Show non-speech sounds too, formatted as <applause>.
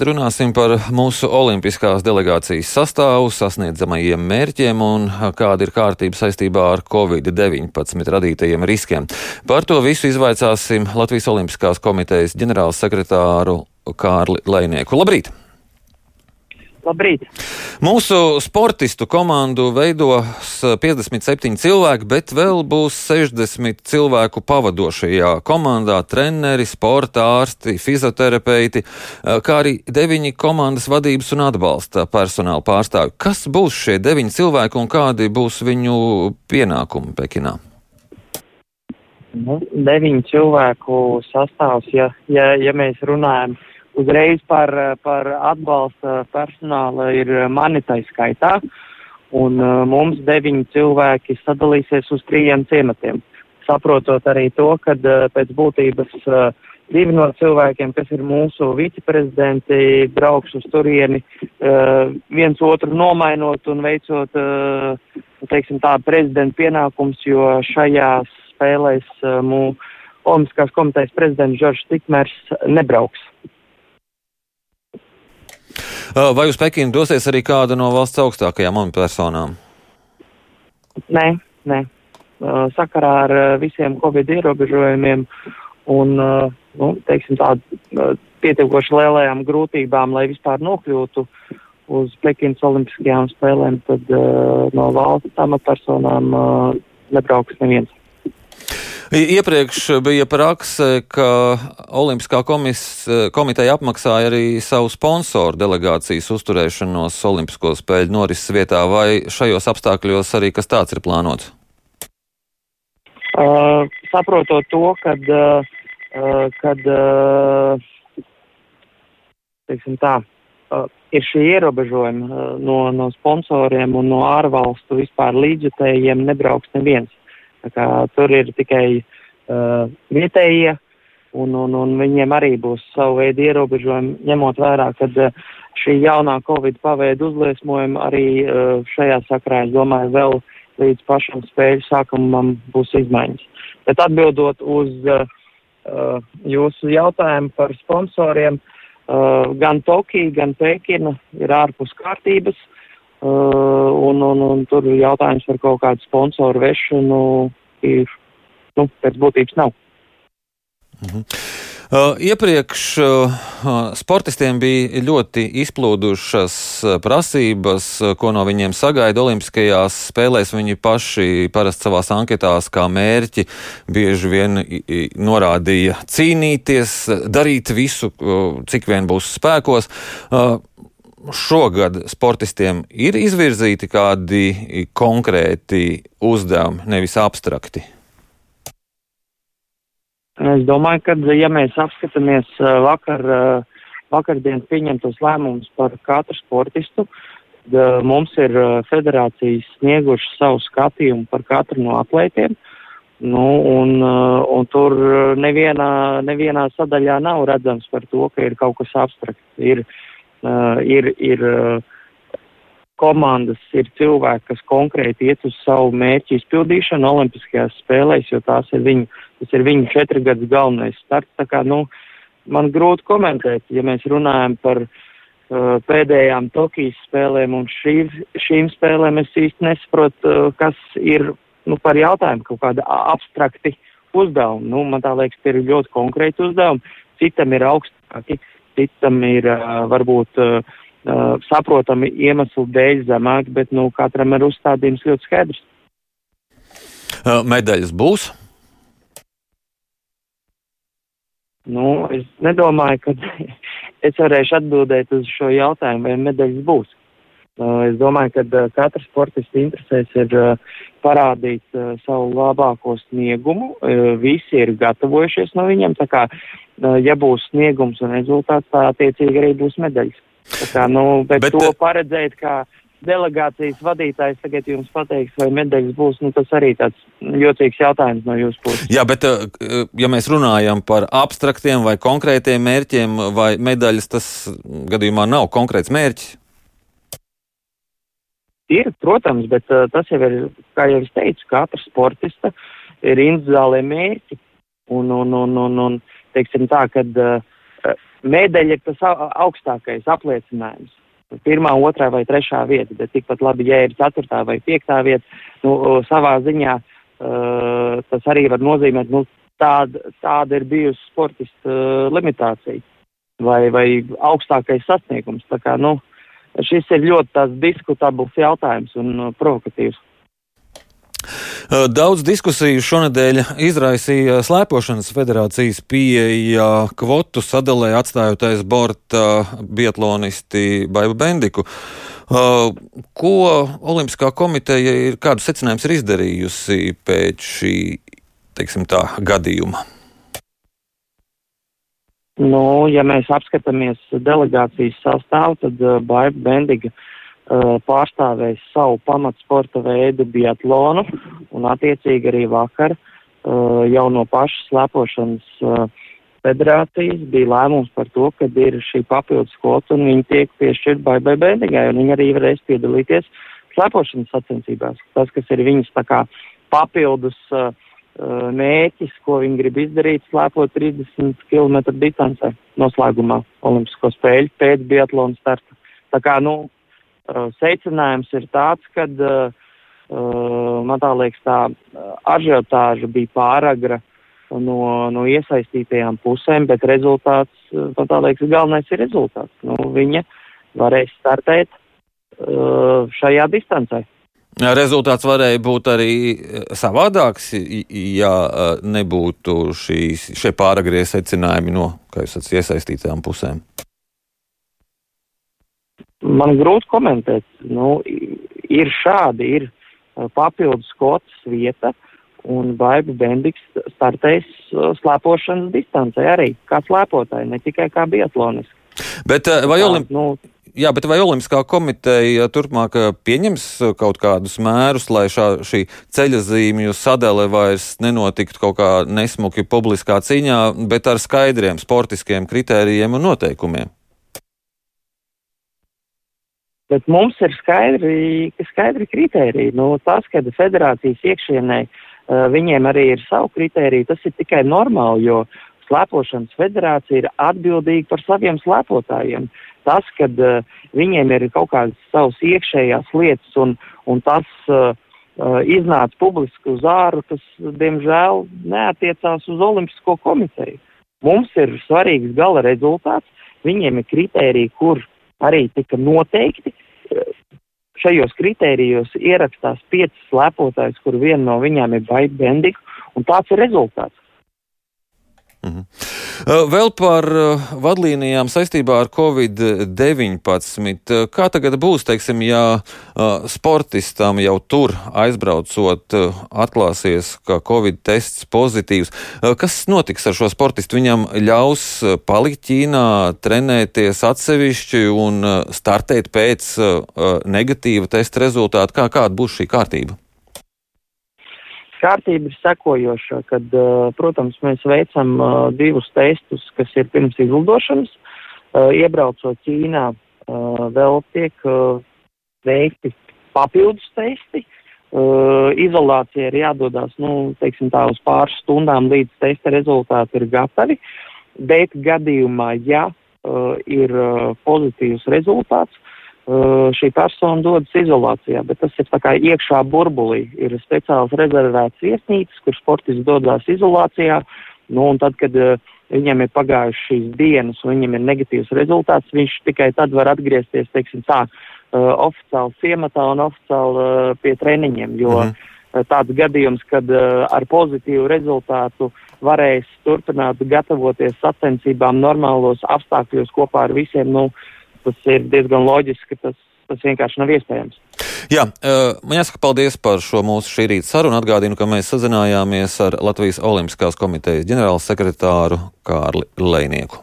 Runāsim par mūsu olimpiskās delegācijas sastāvu, sasniedzamajiem mērķiem un kāda ir kārtība saistībā ar Covid-19 radītajiem riskiem. Par to visu izvaicāsim Latvijas Olimpiskās komitejas ģenerālsekretāru Kārli Leinieku. Labrīt! Labrīt! Mūsu sportistu komandu veidos 57 cilvēki, bet vēl būs 60 cilvēku pavadošajā komandā - treneri, sporta ārsti, fizioterapeiti, kā arī deviņi komandas vadības un atbalsta personāla pārstāvji. Kas būs šie deviņi cilvēki un kādi būs viņu pienākumi Pekinā? Nu, deviņu cilvēku sastāvs, ja, ja, ja mēs runājam par uzreiz par, par atbalsta personāla ir manitai skaitā, un uh, mums deviņi cilvēki sadalīsies uz trījiem ciematiem. Saprotot arī to, ka uh, pēc būtības uh, divi no cilvēkiem, kas ir mūsu viceprezidenti, brauks uz turieni, viens otru nomainot un veicot, teiksim tā, prezidenta pienākums, jo šajās spēlēs mūsu Olimpiskās komitejas prezidents Žoržs Tikmers nebrauks. Vai uz Pekinu dosies arī kāda no valsts augstākajām amatpersonām? Nē, nē. Sakarā ar visiem Covid ierobežojumiem un, nu, teiksim, tādu pietiekoši lielajām grūtībām, lai vispār nokļūtu uz Pekinas olimpiskajām spēlēm, tad no valsts amatpersonām nebrauks neviens. Iepriekš bija prakse, ka Olimpiskā komis, komiteja apmaksāja arī savu sponsoru delegācijas uzturēšanos Olimpisko spēļu norises vietā, vai šajos apstākļos arī kas tāds ir plānots? Uh, saprotot to, kad, uh, kad uh, teiksim tā, uh, ir šie ierobežojumi uh, no, no sponsoriem un no ārvalstu vispār līdzjutējiem nebrauks neviens. Tur ir tikai uh, vietējie, un, un, un viņiem arī būs savu veidu ierobežojumi, ņemot vērā, ka uh, šī jaunā Covid paveida uzliesmojuma arī uh, šajā sakrā, es domāju, vēl līdz pašam spēļu sākumam būs izmaiņas. Bet atbildot uz uh, uh, jūsu jautājumu par sponsoriem, uh, gan Tokija, gan Pekina ir ārpus kārtības. Uh, un, un, un tur jautājums par kaut kādu sponsoru vešanu ir, nu, pēc būtības nav. Mhm. Uh, iepriekš uh, sportistiem bija ļoti izplūdušas uh, prasības, uh, ko no viņiem sagaida Olimpiskajās spēlēs. Viņi paši parasti savās anketās kā mērķi bieži vien norādīja cīnīties, darīt visu, uh, cik vien būs spēkos. Uh, šogad sportistiem ir izvirzīti kādi konkrēti uzdevumi, nevis abstrakti? Es domāju, ka, ja mēs apskatāmies vakar, vakardienas pieņemtos lēmumus par katru sportistu, tad mums ir federācijas snieguši savu skatījumu par katru no atlētiem. Nu, un, un tur nevienā, nevienā sadaļā nav redzams par to, ka ir kaut kas abstrakts. Ir uh, ir, ir uh, komandas, ir cilvēki, kas konkrēti iet uz savu mērķu izpildīšanu Olimpiskajās spēlēs, jo tās ir viņu, tas ir viņu četri gadus galvenais starts. Tā kā, nu, man grūti komentēt, ja mēs runājam par uh, pēdējām Tokijas spēlēm un šī, šīm spēlēm, es īsti nesaprotu, uh, kas ir nu, par jautājumu, kaut kāda abstrakti uzdevumi. Nu, man tā liekas, tie ir ļoti konkrēti uzdevumi, citam ir augstāki citam ir varbūt saprotami iemeslu dēļ zemāk, bet nu, katram ir uzstādījums ļoti skaidrs. Medaļas būs? Nu, es nedomāju, ka <laughs> es varēšu atbildēt uz šo jautājumu, vai medaļas būs. Es domāju, ka katrs sportists interesēs ir parādīt savu labāko sniegumu. Visi ir gatavojušies no viņiem, tā kā ja būs sniegums un rezultāts, tā attiecīgi arī būs medaļas. Tā kā, nu, bet, bet to paredzēt, kā delegācijas vadītājs tagad jums pateiks, vai medaļas būs, nu, tas arī tāds jocīgs jautājums no jūsu puses. Jā, bet ja mēs runājam par abstraktiem vai konkrētiem mērķiem, vai medaļas, tas gadījumā nav konkrēts mērķis. Ir, protams, bet uh, tas jau ir, kā jau es teicu, katra sportista ir individuālie mērķi. Un, un, un, un, un teiksim tā, ka uh, medaļa ir tas augstākais apliecinājums. Pirmā, otrā vai trešā vieta, bet tikpat labi, ja ir ceturtā vai piektā vieta, nu, savā ziņā uh, tas arī var nozīmēt, nu, tāda, tāda ir bijusi sportista uh, limitācija vai, vai augstākais sasniegums. Tā kā, nu, šis ir ļoti diskutabls jautājums un uh, provokatīvs. Daudz diskusiju šonadēļ izraisīja Slēpošanas federācijas pieeja kvotu sadalē atstājot aiz borta bietlonisti Baibu Bendiku. Ko Olimpiskā komiteja ir, kādus secinājumus ir izdarījusi pēc šī, teiksim tā, gadījuma? Nu, ja mēs apskatāmies delegācijas sastāvu, tad uh, Baiba Bendiga uh, pārstāvējis savu pamatsporta veidu biatlonu un attiecīgi arī vakar uh, jau no pašas slepošanas uh, federācijas bija lēmums par to, ka ir šī papildus kvota un viņi tiek piešķirt Baibai Bēdigai un viņi arī varēs piedalīties slepošanas sacensībās. Tas, kas ir viņas tā kā papildus uh, mērķis, ko viņi grib izdarīt, slēpot 30 km distancē noslēgumā Olimpisko spēļu pēc biatlona starta. Tā kā, nu, Uh, secinājums ir tāds, ka uh, man tā liekas, tā ažiotāža bija pāragra no, no iesaistītajām pusēm, bet rezultāts, man tā liekas, galvenais ir rezultāts. Nu, viņa varēs startēt šajā distancē. Rezultāts varēja būt arī savādāks, ja nebūtu šīs, šie pāragrie secinājumi no, kā jūs sacījāt, iesaistītajām pusēm. Man grūti komentēt. Nu, ir šādi, ir uh, papildus kotas vieta, un Baiba Bendiks startēs slēpošanas distancē arī kā slēpotāji, ne tikai kā biatloniski. Bet vai, Olim... nu, jā, bet vai Olimpiskā komiteja turpmāk pieņems kaut kādus mērus, lai šā, šī ceļa zīmju sadale vairs nenotiktu kaut kā nesmuki publiskā ciņā, bet ar skaidriem sportiskiem kritērijiem un noteikumiem? Bet mums ir skaidri, skaidri kriteriji. Nu, tas, ka federācijas iekšienē uh, viņiem arī ir savu kritēriju, tas ir tikai normāli, jo slēpošanas federācija ir atbildīga par saviem slēpotājiem. Tas, ka uh, viņiem ir kaut kādas savas iekšējās lietas un, un tas uh, iznāca publiski uz āru, tas, diemžēl, neatiecās uz Olimpisko komiteju. Mums ir svarīgs gala rezultāts, viņiem ir kritēriji, kur arī tika noteikti. Šajos kritērijos ierakstās pieci slēpotājs, kur viena no viņām ir Baita Bendika, un tāds ir rezultāts. Mhm. Vēl par vadlīnijām saistībā ar Covid-19. Kā tagad būs, teiksim, ja sportistam jau tur aizbraucot atklāsies, ka Covid tests pozitīvs? Kas notiks ar šo sportistu? Viņam ļaus palikt Ķīnā, trenēties atsevišķi un startēt pēc negatīva testa rezultātu? Kā, kāda būs šī kārtība? Kārtība ir sekojoša, kad, protams, mēs veicam divus testus, kas ir pirms izlidošanas. Iebraucot Ķīnā, vēl tiek veikti papildus testi. Izolācija ir jādodas, nu, teiksim tā, uz pāris stundām līdz testa rezultāti ir gatavi, bet gadījumā, ja ir pozitīvs rezultāts, šī persona dodas izolācijā, bet tas ir tā kā iekšā burbulī. Ir speciāls rezervēts viesnīcas, kur sportists dodas izolācijā, nu, un tad, kad uh, viņam ir pagājušas šīs dienas un viņam ir negatīvs rezultāts, viņš tikai tad var atgriezties, teiksim tā, uh, oficiāli ciematā un oficiāli uh, pie treniņiem, jo mhm. uh, tāds gadījums, kad uh, ar pozitīvu rezultātu varēs turpināt gatavoties sacensībām normālos apstākļos kopā ar visiem, nu, uh, tas ir diezgan loģiski, tas, tas vienkārši nav iespējams. Jā, man jāsaka paldies par šo mūsu šī rīta sarunu. Atgādinu, ka mēs sazinājāmies ar Latvijas Olimpiskās komitejas ģenerālsekretāru Kārli Leinieku.